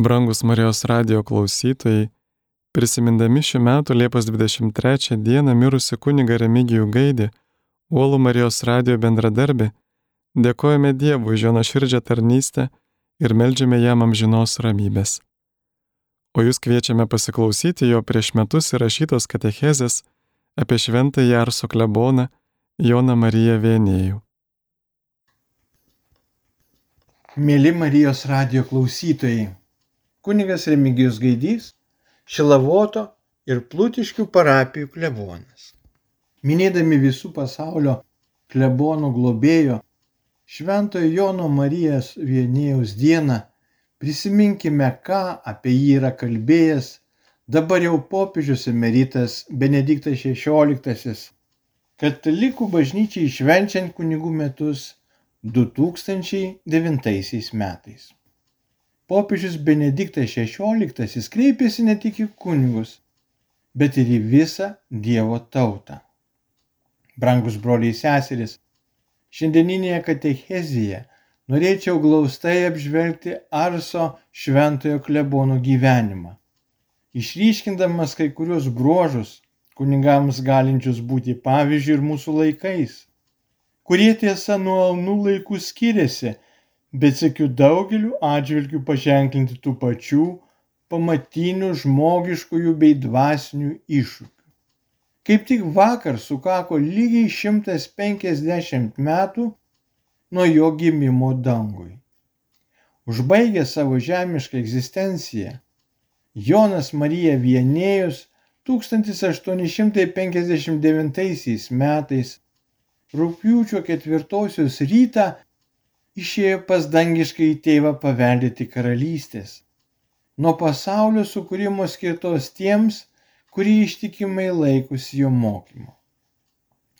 Brangus Marijos radio klausytojai, prisimindami šių metų Liepos 23 dieną mirusi kuniga Remigijų Gaidį, Uolų Marijos radio bendradarbį, dėkojame Dievui už jo nuoširdžią tarnystę ir melžiame jam amžinos ramybės. O jūs kviečiame pasiklausyti jo prieš metus įrašytos katechezės apie šventąjį Arso kleboną Joną Mariją Vienėjų. Mėly Marijos radio klausytojai, kunigas Remigijus Gaidys, Šilavoto ir Plutiškių parapijų klebonas. Minėdami visų pasaulio klebonų globėjo Šventojo Jono Marijos Vienėjaus dieną, prisiminkime, ką apie jį yra kalbėjęs dabar jau popiežius emeritas Benediktas XVI, katalikų bažnyčiai švenčiant kunigų metus 2009 metais. Popiežius Benediktas XVI kreipėsi ne tik į kunigus, bet ir į visą Dievo tautą. Brangus broliai seserys, šiandieninėje katechezėje norėčiau glaustai apžvelgti Arso šventojo klebono gyvenimą, išryškindamas kai kurios bruožus kunigams galinčius būti pavyzdžių ir mūsų laikais kurie tiesa nuo anų laikų skiriasi, bet sėkiu daugeliu atžvilgių paženklinti tų pačių pamatinių žmogiškųjų bei dvasinių iššūkių. Kaip tik vakar sukako lygiai 150 metų nuo jo gimimo dangui. Užbaigęs savo žemišką egzistenciją, Jonas Marija Vienėjus 1859 metais rugpjūčio ketvirtosios rytą išėjo pas dangiškąjį tėvą paveldėti karalystės, nuo pasaulio sukūrimo skirtos tiems, kurie ištikimai laikosi jo mokymo.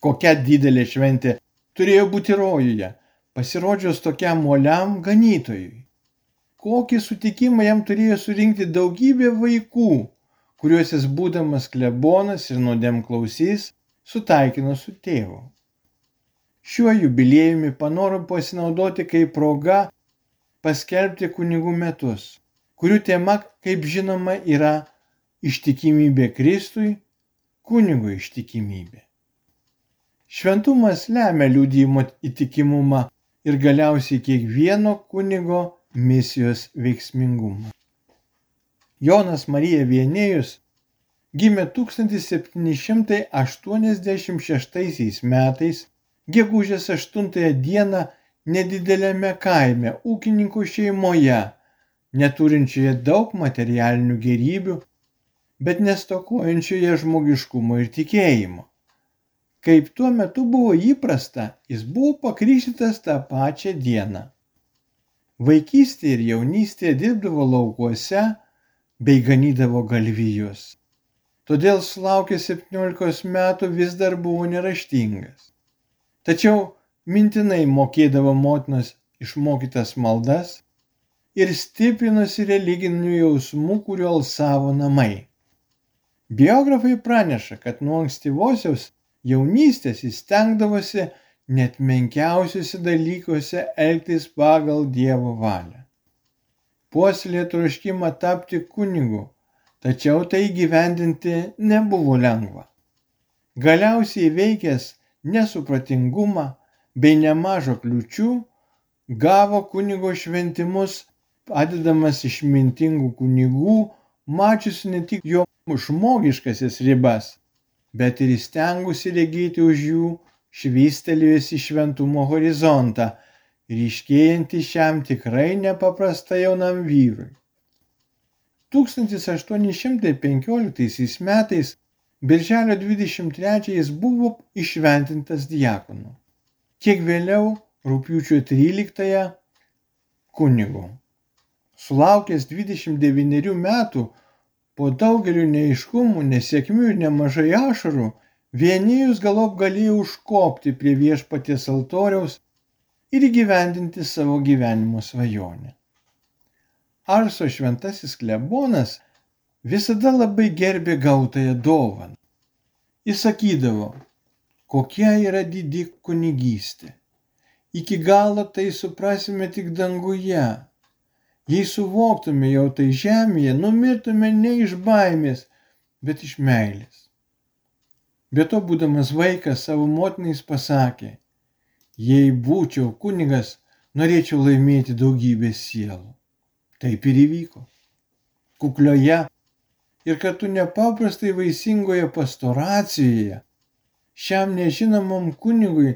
Kokia didelė šventė turėjo būti rojuje, pasirodžius tokiam uoliam ganytojui. Kokį sutikimą jam turėjo surinkti daugybė vaikų, kuriuos jis būdamas klebonas ir nuodėm klausys, sutaikino su tėvu. Šiuo jubiliejumi panorom pasinaudoti kaip proga paskelbti kunigų metus, kurių tema, kaip žinoma, yra ištikimybė Kristui, kunigo ištikimybė. Šventumas lemia liūdėjimo įtikimumą ir galiausiai kiekvieno kunigo misijos veiksmingumą. Jonas Marija Vienėjus gimė 1786 metais gegužės aštuntąją dieną nedideliame kaime ūkininkų šeimoje, neturinčioje daug materialinių gerybių, bet nestokojančioje žmogiškumo ir tikėjimo. Kaip tuo metu buvo įprasta, jis buvo pakrikštytas tą pačią dieną. Vaikystėje ir jaunystėje dirbdavo laukuose bei ganydavo galvijus. Todėl sulaukęs 17 metų vis dar buvo neraštingas tačiau mintinai mokėdavo motinos išmokytas maldas ir stiprinosi religinių jausmų, kuriuo alsavo namai. Biografai praneša, kad nuo ankstyvosios jaunystės jis stengdavosi net menkiausiuose dalykuose elgtis pagal Dievo valią. Puoselė troškimą tapti kunigu, tačiau tai gyvendinti nebuvo lengva. Galiausiai veikęs nesupratingumą bei nemaža kliūčių, gavo kunigo šventimus, padedamas išmintingų kunigų, mačiusi ne tik jo žmogiškasias ribas, bet ir įstengusi regėti už jų švystelėjusi šventumo horizontą, ryškėjantį šiam tikrai nepaprastai jaunam vyrui. 1815 metais Birželio 23 jis buvo išventintas diakonu. Kiek vėliau, rūpiučio 13-ąją, kunigu. Sulaukęs 29 metų, po daugelių neiškumų, nesėkmių ir nemažai ašarų, vienijus galop galėjo užkopti prie viešpaties altoriaus ir įgyvendinti savo gyvenimo svajonę. Arso šventasis klebonas visada labai gerbė gautąją dovaną. Jis sakydavo, kokia yra didi kunigystė. Iki galo tai suprasime tik danguje. Jei suvoktume jau tai žemėje, numirtume ne iš baimės, bet iš meilės. Be to, būdamas vaikas, savo motinais pasakė, jei būčiau kunigas, norėčiau laimėti daugybę sielų. Taip ir įvyko. Kuklioje ir kartu nepaprastai vaisingoje pastoracijoje šiam nežinomam kunigui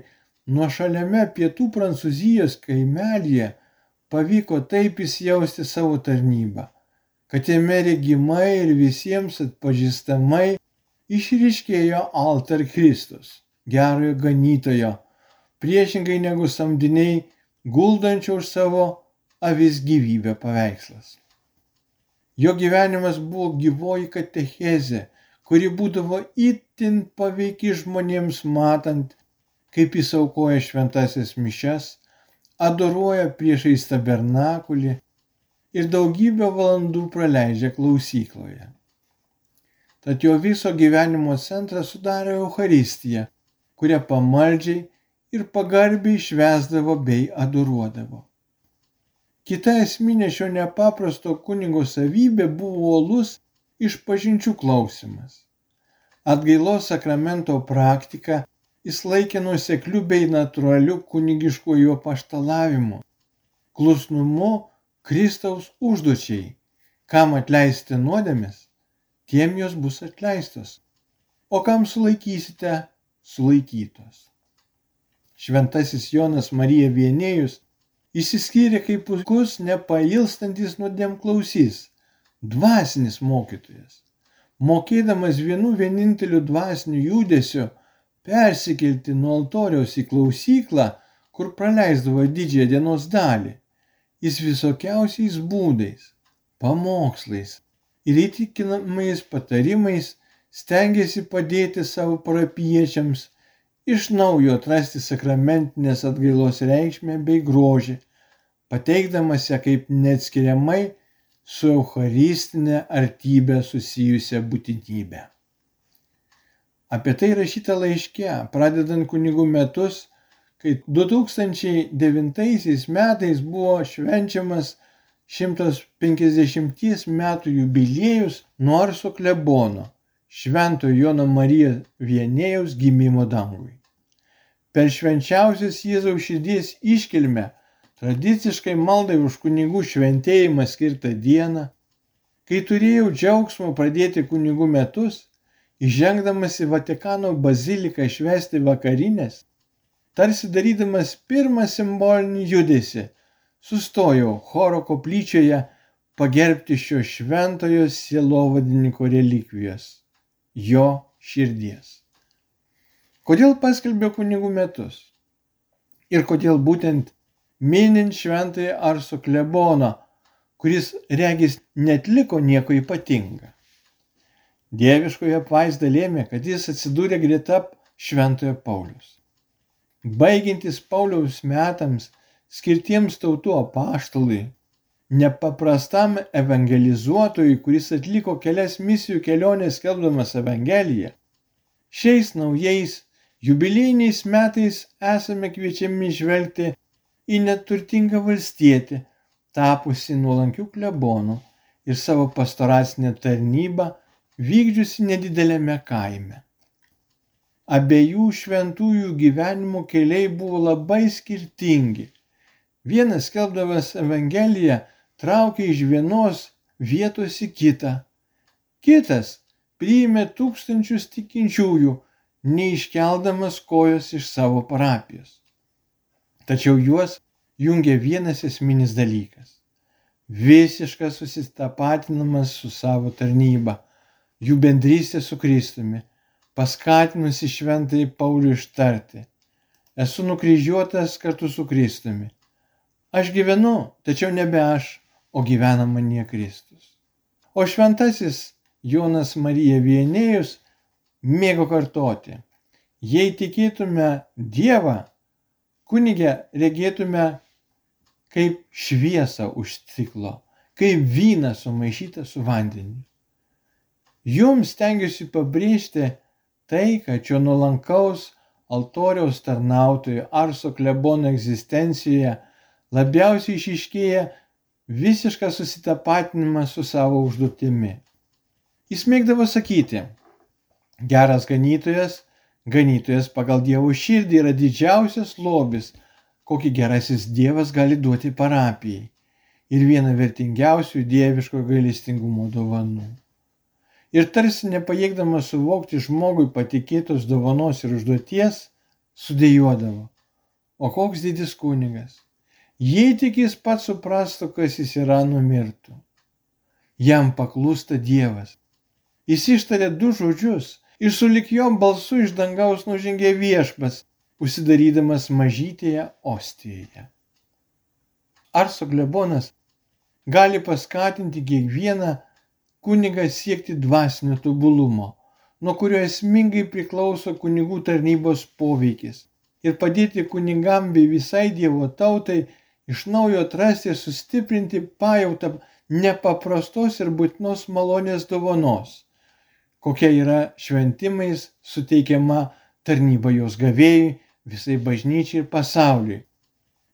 nuo šaliame pietų Prancūzijos kaimelėje pavyko taip įsijausti savo tarnybą, kad jame regimai ir visiems atpažįstamai išryškėjo altar Kristus, gerojo ganytojo, priešingai negu samdiniai guldančio už savo avis gyvybę paveikslas. Jo gyvenimas buvo gyvoji katechezė, kuri būdavo itin paveiki žmonėms matant, kaip jis aukoja šventasias mišes, adoruoja priešais tabernakulį ir daugybę valandų praleidžia klausykloje. Tad jo viso gyvenimo centrą sudarė Euharistija, kurią pamaldžiai ir pagarbiai švesdavo bei adoruodavo. Kita esminė šio nepaprasto kunigo savybė buvo uolus išpažinčių klausimas. Atgailos sakramento praktika jis laikė nuosekliu bei natūraliu kunigiškuoju paštalavimu, klusnumu Kristaus užduočiai, kam atleisti nuodėmės, tiem jos bus atleistos, o kam sulaikysite, sulaikytos. Šventasis Jonas Marija Vienėjus įsiskyrė kaip puikus, nepailstantis nuodėm klausys, dvasinis mokytojas. Mokėdamas vienu vieninteliu dvasiniu judesiu, persikelti nuo altoriaus į klausyklą, kur praleisdavo didžiąją dienos dalį. Jis visokiausiais būdais, pamokslais ir įtikinamais patarimais stengiasi padėti savo parapiečiams iš naujo atrasti sakramentinės atgailos reikšmę bei grožį, pateikdamas ją kaip neatskiriamai su Eucharistinė artybė susijusią būtinybę. Apie tai rašyta laiške, pradedant kunigų metus, kai 2009 metais buvo švenčiamas 150 metų jubiliejus Norso klebono Švento Jono Marijos vienėjaus gimimo dangui. Per švenčiausias Jėzaus širdies iškilmę tradiciškai maldai už kunigų šventėjimą skirtą dieną, kai turėjau džiaugsmo pradėti kunigų metus, įžengdamas į Vatikano baziliką švęsti vakarinės, tarsi darydamas pirmą simbolinį judesi, sustojau choro koplyčioje pagerbti šio šventojo sielovadininko relikvijos - jo širdies. Kodėl paskelbė kunigų metus? Ir kodėl būtent minint šventąjį Arso kleboną, kuris regis netliko nieko ypatinga? Dieviškoje apvaizda lėmė, kad jis atsidūrė greta Šventojo Paulius. Baigiantis Pauliaus metams skirtiems tautų apaštalui, nepaprastam evangelizuotojui, kuris atliko kelias misijų kelionės skelbdamas Evangeliją, šiais naujais jubilėjiniais metais esame kviečiami žvelgti į neturtingą valstietį, tapusi nuolankių klebonų ir savo pastoracinę tarnybą vykdžiusi nedideliame kaime. Abiejų šventųjų gyvenimo keliai buvo labai skirtingi. Vienas skelbdamas Evangeliją traukė iš vienos vietos į kitą. Kitas priėmė tūkstančius tikinčiųjų, neiškeldamas kojos iš savo parapijos. Tačiau juos jungia vienas esminis dalykas - visiškas susitapatinimas su savo tarnyba jų bendrystė su Kristumi, paskatinusi šventai Paulių ištarti, esu nukryžiuotas kartu su Kristumi. Aš gyvenu, tačiau nebe aš, o gyvena manie Kristus. O šventasis Jonas Marija Vienėjus mėgo kartoti, jei tikėtume Dievą, kunigę regėtume kaip šviesą už stiklo, kaip vyną sumaišytą su vandeniu. Jums stengiuosi pabrėžti tai, kad šio nuolankaus altoriaus tarnautojų Arso klebono egzistencijoje labiausiai išiškėja visišką susitapatinimą su savo užduotimi. Jis mėgdavo sakyti, geras ganytojas, ganytojas pagal Dievo širdį yra didžiausias lobis, kokį gerasis Dievas gali duoti parapijai ir viena vertingiausių dieviško gailestingumo dovanų. Ir tarsi nepajėgdamas suvokti žmogui patikėtos dovanos ir užduoties, sudėjuodavo. O koks didis kunigas? Jei tik jis pats suprastų, kas jis yra, numirtų. Jam paklūsta Dievas. Jis ištarė du žodžius ir sulik jo balsu iš dangaus nužengė viešpas, užsidarydamas mažytėje ostijoje. Arso glebonas gali paskatinti kiekvieną kunigą siekti dvasinio tobulumo, nuo kurio esmingai priklauso kunigų tarnybos poveikis ir padėti kunigam bei visai Dievo tautai iš naujo atrasti ir sustiprinti pajautą nepaprastos ir būtinos malonės dovanos, kokia yra šventimais suteikiama tarnyba jos gavėjai, visai bažnyčiai ir pasauliui,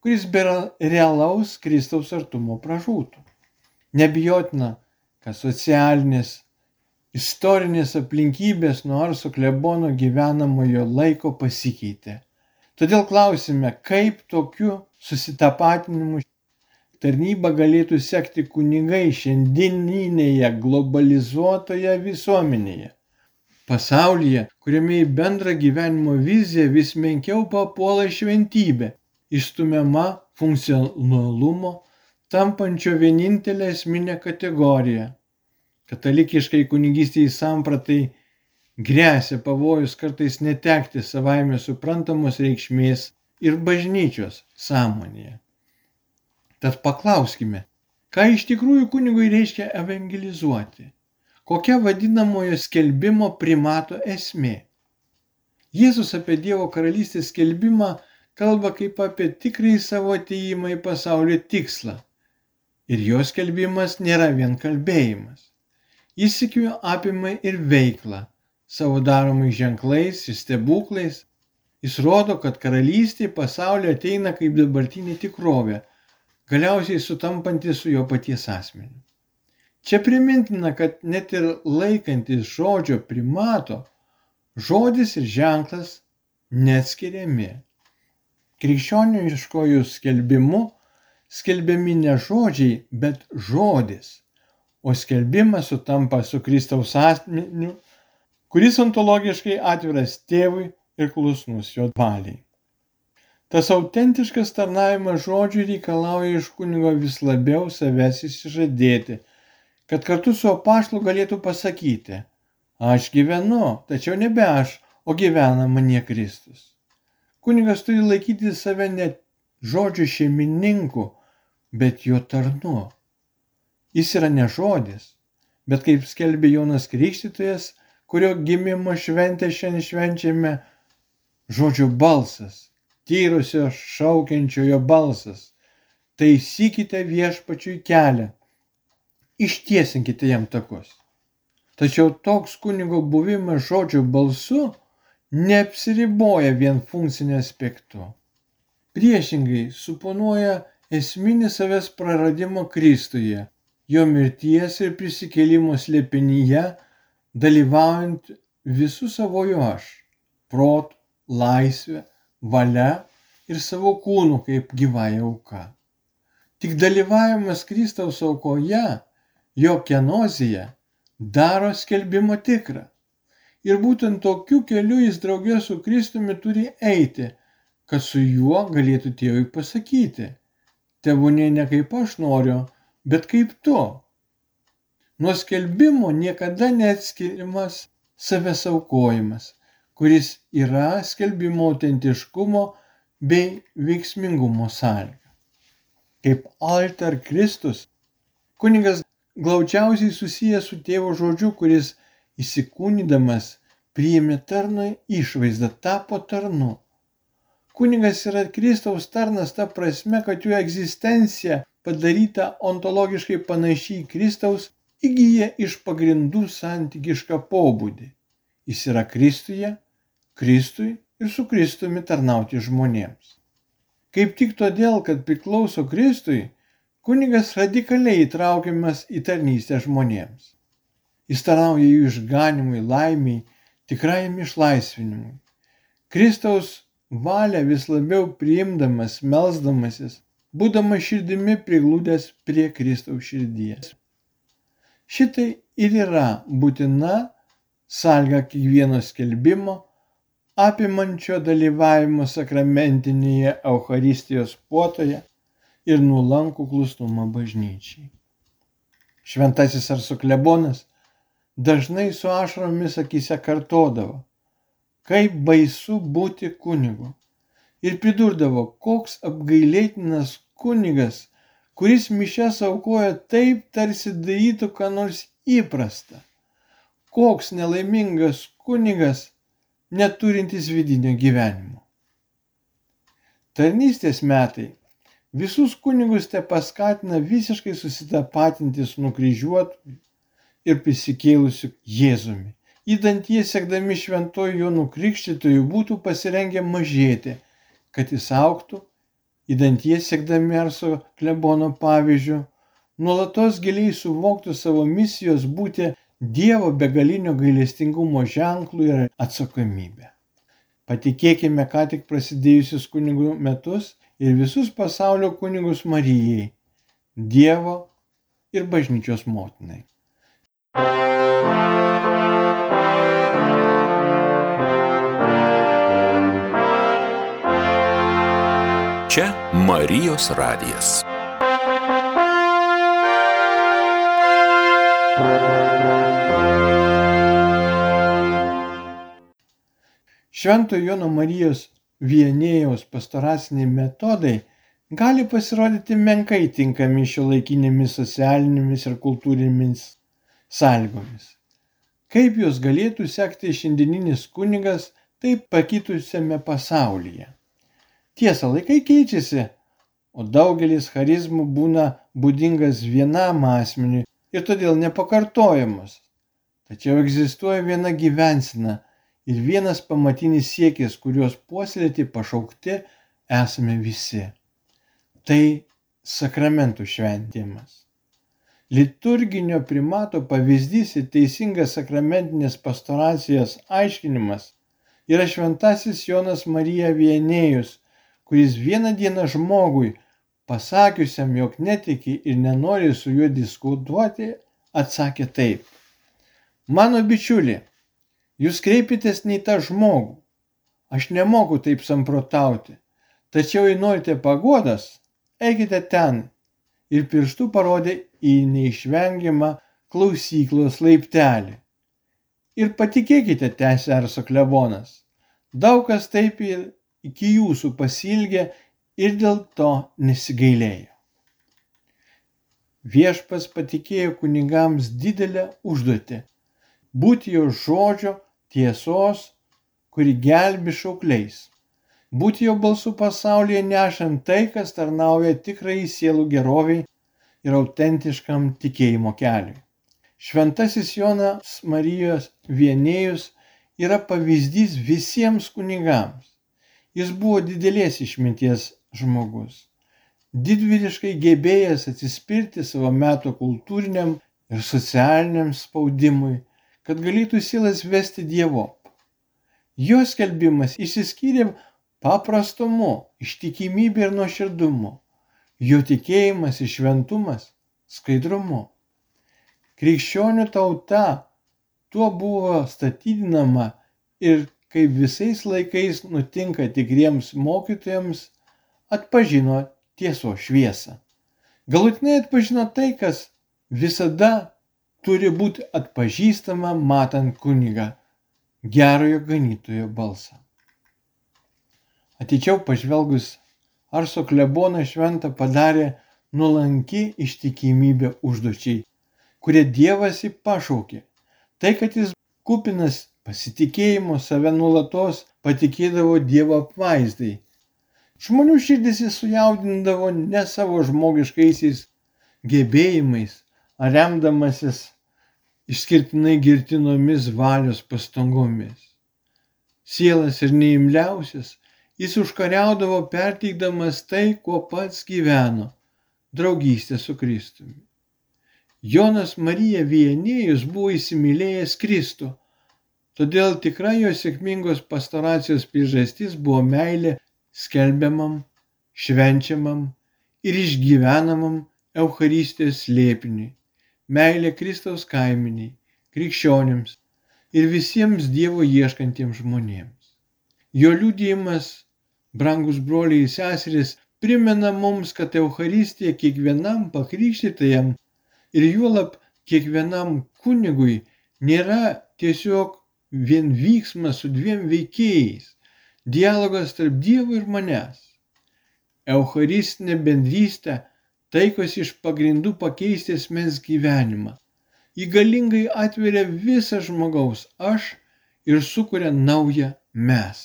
kuris be realaus Kristaus artumo pražūtų. Nebijotina, kad socialinės, istorinės aplinkybės nuo Arso klebono gyvenamojo laiko pasikeitė Todėl klausime, kaip tokiu susitapatinimu tarnybą galėtų sekti kunigai šiandieninėje globalizuotoje visuomenėje. Pasaulyje, kuriame į bendrą gyvenimo viziją vis menkiau papuola šventybė, išstumiama funkcionalumo, tampančio vienintelė esminė kategorija. Katalikiškai kunigystėje sampratai gresia pavojus kartais netekti savaime suprantamos reikšmės ir bažnyčios sąmonėje. Tad paklauskime, ką iš tikrųjų kunigui reiškia evangelizuoti, kokia vadinamojo skelbimo primato esmė. Jėzus apie Dievo karalystės skelbimą kalba kaip apie tikrąjį savo ateimą į pasaulio tikslą. Ir jo skelbimas nėra vien kalbėjimas. Jis įkvėjo apima ir veiklą, savo daromais ženklais ir stebuklais. Jis rodo, kad karalystė pasaulio ateina kaip dabartinė tikrovė, galiausiai sutampanti su jo paties asmeniu. Čia primintina, kad net ir laikantis žodžio primato, žodis ir ženklas neatskiriami. Krikščioniškojų skelbimu skelbiami ne žodžiai, bet žodis, o skelbimas sutampa su Kristaus asmeniu kuris ontologiškai atviras tėvui ir klusnus jo valiai. Tas autentiškas tarnavimas žodžiui reikalauja iš kunigo vis labiau savęs įsižadėti, kad kartu su apaštu galėtų pasakyti, aš gyvenu, tačiau nebe aš, o gyvena manie Kristus. Kunigas turi laikyti save ne žodžio šeimininku, bet jo tarnu. Jis yra ne žodis, bet kaip skelbė Jonas Krikštytojas, kurio gimimo šventę šiandien švenčiame, žodžio balsas, tyrusio šaukiančiojo balsas. Taisykite viešpačiui kelią, ištiesinkite jam takus. Tačiau toks kunigo buvimas žodžio balsu neapsiriboja vien funkciniu aspektu. Priešingai suponuoja esminį savęs praradimo Kristuje, jo mirties ir prisikėlimo slėpinyje dalyvaujant visu savoju aš - protu, laisvė, valia ir savo kūnu kaip gyvąją auką. Tik dalyvavimas Kristaus aukoje, jo kenozija, daro skelbimo tikrą. Ir būtent tokiu keliu jis draugė su Kristumi turi eiti, kad su juo galėtų tėvui pasakyti, tėvūnė ne kaip aš noriu, bet kaip tu. Nuo skelbimo niekada neatskiriamas savęs aukojimas, kuris yra skelbimo autentiškumo bei veiksmingumo sąlyga. Kaip altar Kristus, kuningas glaudžiausiai susijęs su tėvo žodžiu, kuris įsikūnydamas priėmė tarno išvaizdą, tapo tarnu. Kunigas yra Kristaus tarnas ta prasme, kad jų egzistencija padaryta ontologiškai panašiai Kristaus įgyja iš pagrindų santykišką pobūdį. Jis yra Kristuje, Kristui ir su Kristumi tarnauti žmonėms. Kaip tik todėl, kad priklauso Kristui, kunigas radikaliai įtraukiamas į tarnystę žmonėms. Jis tarnauja jų išganimui, laimiai, tikrajam išlaisvinimui. Kristaus valią vis labiau priimdamas, melzdamasis, būdamas širdimi priglūdęs prie Kristaus širdies. Šitai ir yra būtina sąlyga kiekvieno skelbimo, apimančio dalyvavimo sakramentinėje Eucharistijos puotoje ir nulankų klusnumą bažnyčiai. Šventasis Arsuklebonas dažnai su ašromis akise kartodavo, kaip baisu būti kunigu. Ir pridurdavo, koks apgailėtinas kunigas, kuris mišes aukoja taip, tarsi darytų ką nors įprasta. Koks nelaimingas kunigas, neturintis vidinio gyvenimo. Tarnystės metai Visus kunigus te paskatina visiškai susitapatinti su nukryžiuotu ir prisikėlusiu Jėzumi. Įdant jie sekdami šventojo Jonų krikštytojų būtų pasirengę mažėti, kad jis auktų, įdant jie sekdami Arso klebono pavyzdžių, nuolatos giliai suvoktų savo misijos būti Dievo begalinio gailestingumo ženklų ir atsakomybę. Patikėkime ką tik prasidėjusius kunigų metus ir visus pasaulio kunigus Marijai, Dievo ir bažnyčios motinai. Čia Marijos radijas. Švento Jono Marijos vienėjaus pastoraciniai metodai gali pasirodyti menkai tinkami šiuolaikinėmis socialinėmis ir kultūrinėmis sąlygomis. Kaip juos galėtų sekti šiandieninis kunigas taip pakitusiame pasaulyje? Tiesa, laikai keičiasi, o daugelis charizmų būna būdingas vienam asmeniui ir todėl nepakartojamos. Tačiau egzistuoja viena gyvensina, ir vienas pamatinis siekis, kuriuos puoselėti pašaukti esame visi. Tai sakramentų šventimas. Liturginio primato pavyzdys ir teisingas sakramentinės pastoracijos aiškinimas yra šventasis Jonas Marija Vienėjus, kuris vieną dieną žmogui, pasakiusiam, jog netiki ir nenori su juo diskutuoti, atsakė taip. Mano bičiuli, Jūs kreipitės ne į tą žmogų. Aš nemoku taip samprotauti. Tačiau jei norite pagodas, eikite ten. Ir pirštų parodė į neišvengiamą klausyklos laiptelį. Ir patikėkite, tęsė Arso klebonas, daug kas taip ir iki jūsų pasilgė ir dėl to nesigailėjo. Viešpas patikėjo kunigams didelę užduotį - būti jo žodžio tiesos, kuri gelbi šaukliais. Būti jo balsu pasaulyje nešant tai, kas tarnauja tikrai sielų geroviai ir autentiškam tikėjimo keliui. Šventasis Jonas Marijos vienėjus yra pavyzdys visiems kunigams. Jis buvo didelės išminties žmogus, didvyriškai gebėjęs atsispirti savo meto kultūriniam ir socialiniam spaudimui kad galėtų sielas vesti Dievo. Jo skelbimas išsiskyrė paprastumu, ištikimybė ir nuoširdumu. Jo tikėjimas ir šventumas skaidrumu. Krikščionių tauta tuo buvo statydinama ir kaip visais laikais nutinka tikriems mokytojams, atpažino tieso šviesą. Galutinai atpažino tai, kas visada turi būti atpažįstama matant kunigą, gerojo ganytojo balsą. Ateičiau pažvelgus, Arso kleboną šventą padarė nuolanki ištikimybė užduočiai, kurie Dievas jį pašaukė. Tai, kad jis kupinas pasitikėjimo save nulatos patikėdavo Dievo apvaizdai. Žmonių širdis jis sujaudindavo ne savo žmogiškaisiais gebėjimais, ar remdamasis išskirtinai girtinomis valios pastangomis. Sielas ir neimliausias, jis užkariaudavo perteikdamas tai, kuo pats gyveno draugystę su Kristumi. Jonas Marija Vienėjus buvo įsimylėjęs Kristų, todėl tikra jo sėkmingos pastoracijos priežastis buvo meilė skelbiamam, švenčiamam ir išgyvenamam Eucharistijos slėpiniui, meilė Kristaus kaiminiai, krikščionėms ir visiems Dievo ieškantiems žmonėms. Jo liūdėjimas, brangus broliai ir seserys, primena mums, kad Eucharistija kiekvienam pakrikštytajam ir juolab kiekvienam kunigui nėra tiesiog vien vyksmas su dviem veikėjais, dialogas tarp Dievo ir manęs. Eucharistinė bendrystė taikosi iš pagrindų pakeisti asmens gyvenimą. Ji galingai atveria visą žmogaus aš ir sukuria naują mes.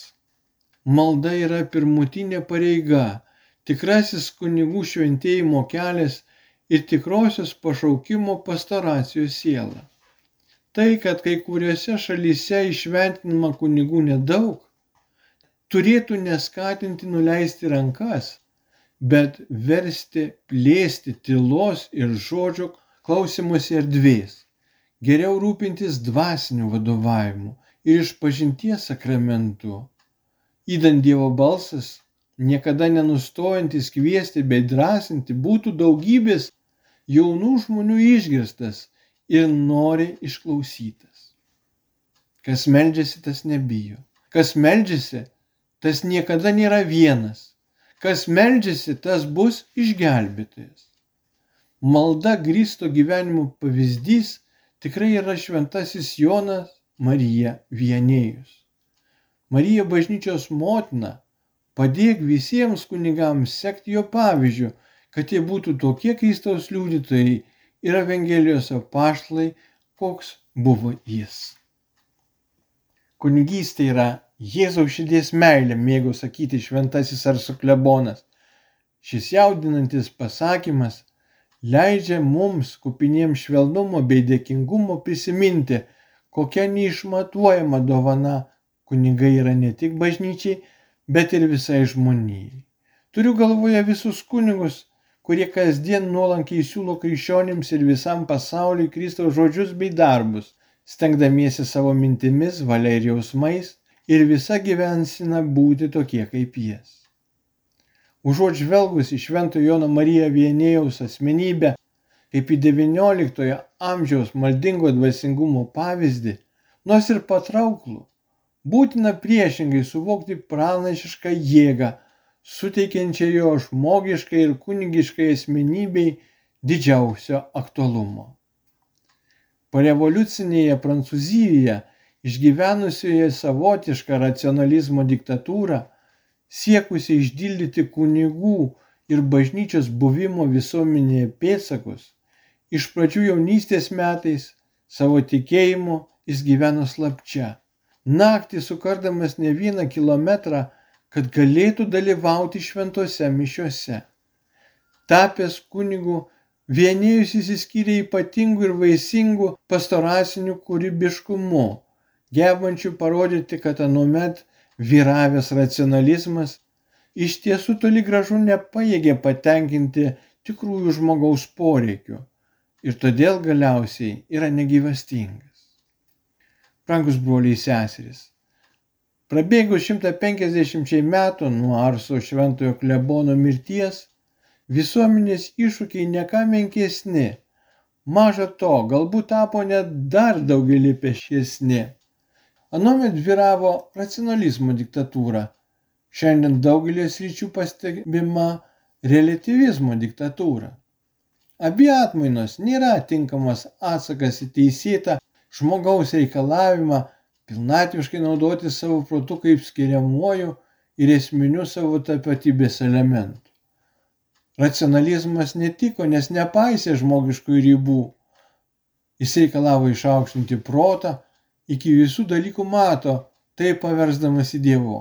Malda yra pirmutinė pareiga, tikrasis kunigų šventėjimo kelias ir tikrosios pašaukimo pastoracijos siela. Tai, kad kai kuriuose šalyse išventinama kunigų nedaug, turėtų neskatinti nuleisti rankas, bet versti plėsti tylos ir žodžio klausimuose erdvės, geriau rūpintis dvasiniu vadovavimu ir išpažinties sakramentu. Įdant Dievo balsas niekada nenustojantis kviesti bei drąsinti, būtų daugybės jaunų žmonių išgirstas ir nori išklausytas. Kas meldžiasi, tas nebijo. Kas meldžiasi, tas niekada nėra vienas. Kas meldžiasi, tas bus išgelbėtojas. Malda grįsto gyvenimo pavyzdys tikrai yra šventasis Jonas Marija Vienėjus. Marija bažnyčios motina Padėk visiems kunigams sekti jo pavyzdžiu, kad jie būtų tokie Kristaus liudytojai ir Evangelijos apaštlai, koks buvo jis. Kunigystė yra Jėzaus širdies meilė, mėgo sakyti šventasis ar suklebonas. Šis jaudinantis pasakymas leidžia mums, kupiniems švelnumo bei dėkingumo, prisiminti, kokia neišmatuojama dovana kunigai yra ne tik bažnyčiai, bet ir visai žmonijai. Turiu galvoje visus kunigus, kurie kasdien nuolankiai siūlo krikščionims ir visam pasauliui Kristaus žodžius bei darbus, stengdamiesi savo mintimis, valia ir jausmais ir visa gyvensina būti tokie kaip jis. Užuot žvelgus į Švento Jono Mariją Vienėjaus asmenybę kaip į XIX amžiaus maldingo dvasingumo pavyzdį, nors ir patrauklų, būtina priešingai suvokti pranašišką jėgą, suteikiančią jo žmogiškai ir kunigiškai asmenybei didžiausio aktualumo. Porevoliucinėje Prancūzijoje, išgyvenusioje savotišką racionalizmo diktatūrą, siekusi išdildyti kunigų ir bažnyčios buvimo visuomenėje pėtsakus, iš pradžių jaunystės metais savo tikėjimu jis gyveno slapčia naktį sukardamas ne vieną kilometrą, kad galėtų dalyvauti šventose mišiuose. Tapęs kunigu, vienėjus įsiskyrė ypatingų ir vaisingų pastoracinių kūrybiškumu, gebančių parodyti, kad anuomet vyravęs racionalizmas iš tiesų toli gražu nepajėgė patenkinti tikrųjų žmogaus poreikių ir todėl galiausiai yra negyvastingas brangus broliai seserys. Prabėgus 150 metų nuo Arso šventojo klebono mirties, visuomenės iššūkiai neką menkesni. Maža to, galbūt tapo net dar daugelį pešiesni. Anuomet vyravo racionalizmo diktatūra. Šiandien daugelės ryčių pastebima relativizmo diktatūra. Abi atmainos nėra tinkamas atsakas į teisėtą žmogaus reikalavimą pilnatviškai naudoti savo protu kaip skiriamuoju ir esminiu savo tapatybės elementu. Racionalizmas netiko, nes nepaisė žmogiškų ribų. Jis reikalavo išaukštinti protą iki visų dalykų mato, tai paversdamas į Dievo.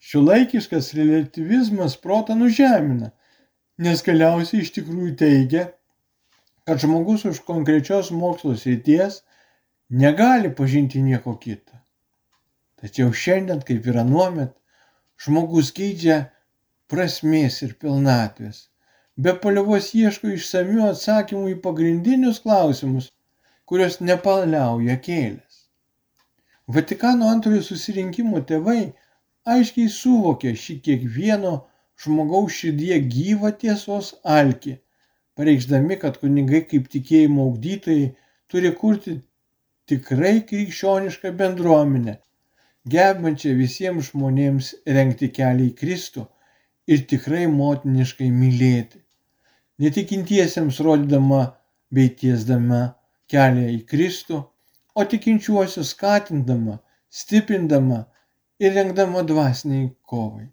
Šiuolaikiškas relativizmas protą nužemina, nes galiausiai iš tikrųjų teigia, kad žmogus už konkrečios mokslo srities negali pažinti nieko kito. Tačiau šiandien, kaip ir anuomet, žmogus geidžia prasmės ir pilnatvės, be paliovos ieško išsamių atsakymų į pagrindinius klausimus, kurios nepaliauja kėlęs. Vatikano antrojo susirinkimo tėvai aiškiai suvokė šį kiekvieno žmogaus širdyje gyvą tiesos alkį, pareikšdami, kad kunigai kaip tikėjimo augdytojai turi kurti tikrai krikščionišką bendruomenę, gebančią visiems žmonėms renkti kelią į Kristų ir tikrai motiniškai mylėti. Netikintiesiems rodydama bei tiesdama kelią į Kristų, o tikinčiuosius skatindama, stiprindama ir rengdama dvasiniai kovai.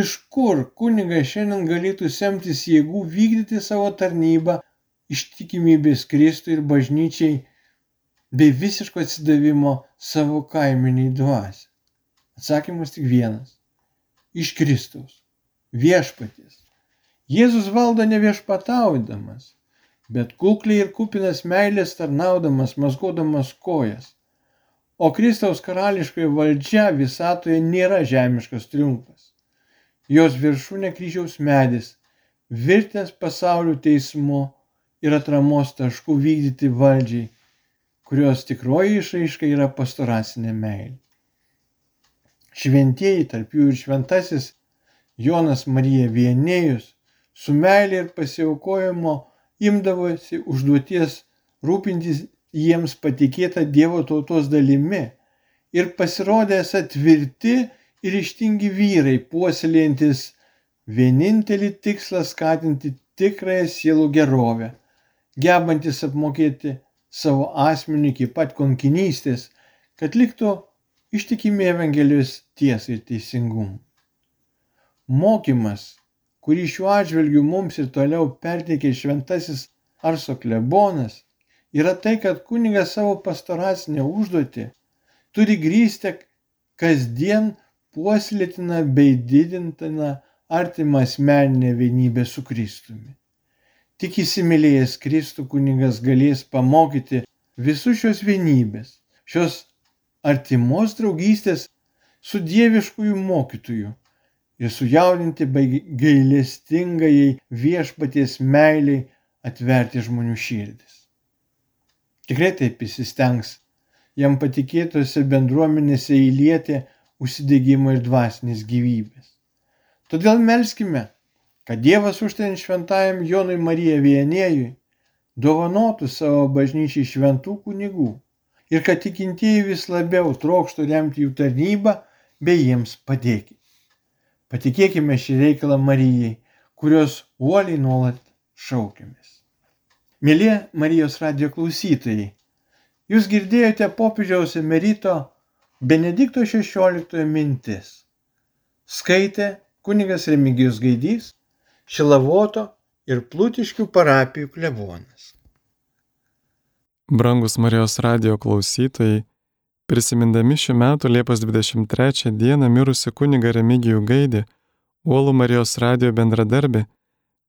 Iš kur kunigas šiandien galėtų semtis jėgų vykdyti savo tarnybą ištikimybės Kristui ir bažnyčiai bei visiško atsidavimo savo kaiminiai dvasiai? Atsakymas tik vienas - iš Kristaus, viešpaties. Jėzus valdo ne viešpataudamas, bet kukliai ir kupinas meilės tarnaudamas, mazgodamas kojas o Kristaus karališkoji valdžia visatoje nėra žemiškas triumfas. Jos viršūnė kryžiaus medis, virtęs pasaulio teismu ir atramos taškų vykdyti valdžiai, kurios tikroji išaiška yra pastoracinė meilė. Šventieji, tarp jų ir šventasis Jonas Marija Vienėjus, su meilė ir pasiaukojimo imdavosi užduoties rūpintis jiems patikėta Dievo tautos dalimi ir pasirodė esą tvirti ir ištingi vyrai, puoselėjantis vienintelį tikslą skatinti tikrąją sielų gerovę, gebantis apmokėti savo asmenį iki pat konkinystės, kad liktų ištikimi Evangelijos tiesai ir teisingumui. Mokymas, kurį šiuo atžvilgiu mums ir toliau perteikė šventasis Arso klebonas, yra tai, kad kunigas savo pastoracinę užduotį turi grįsti kasdien puoselėtina bei didintina artimą asmeninę vienybę su Kristumi. Tik įsimylėjęs Kristų kunigas galės pamokyti visus šios vienybės, šios artimos draugystės su dieviškųjų mokytojų ir sujaudinti bei gailestingai viešpaties meiliai atverti žmonių širdis. Tikrai taip įsistengs jam patikėtose bendruomenėse įlieti užsidėgymo ir dvasinės gyvybės. Todėl melskime, kad Dievas užtain šventajam Jonui Marija Vienėjui dovanotų savo bažnyčiai šventų kunigų ir kad tikintieji vis labiau trokštų remti jų tarnybą bei jiems padėti. Patikėkime šį reikalą Marijai, kurios uoliai nuolat šaukiamės. Mėly Marijos radio klausytojai, jūs girdėjote popiežiaus emerito Benedikto XVI mintis. Skaitė kunigas Remigijus Gaidys, Šilavoto ir Plutiškių parapijų klebonas. Brangus Marijos radio klausytojai, prisimindami šių metų Liepos 23 dieną mirusi kuniga Remigijų Gaidį, Uolų Marijos radio bendradarbį,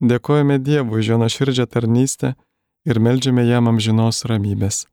dėkojame Dievui už jo nuoširdžią tarnystę ir melžiame jam amžinos ramybės.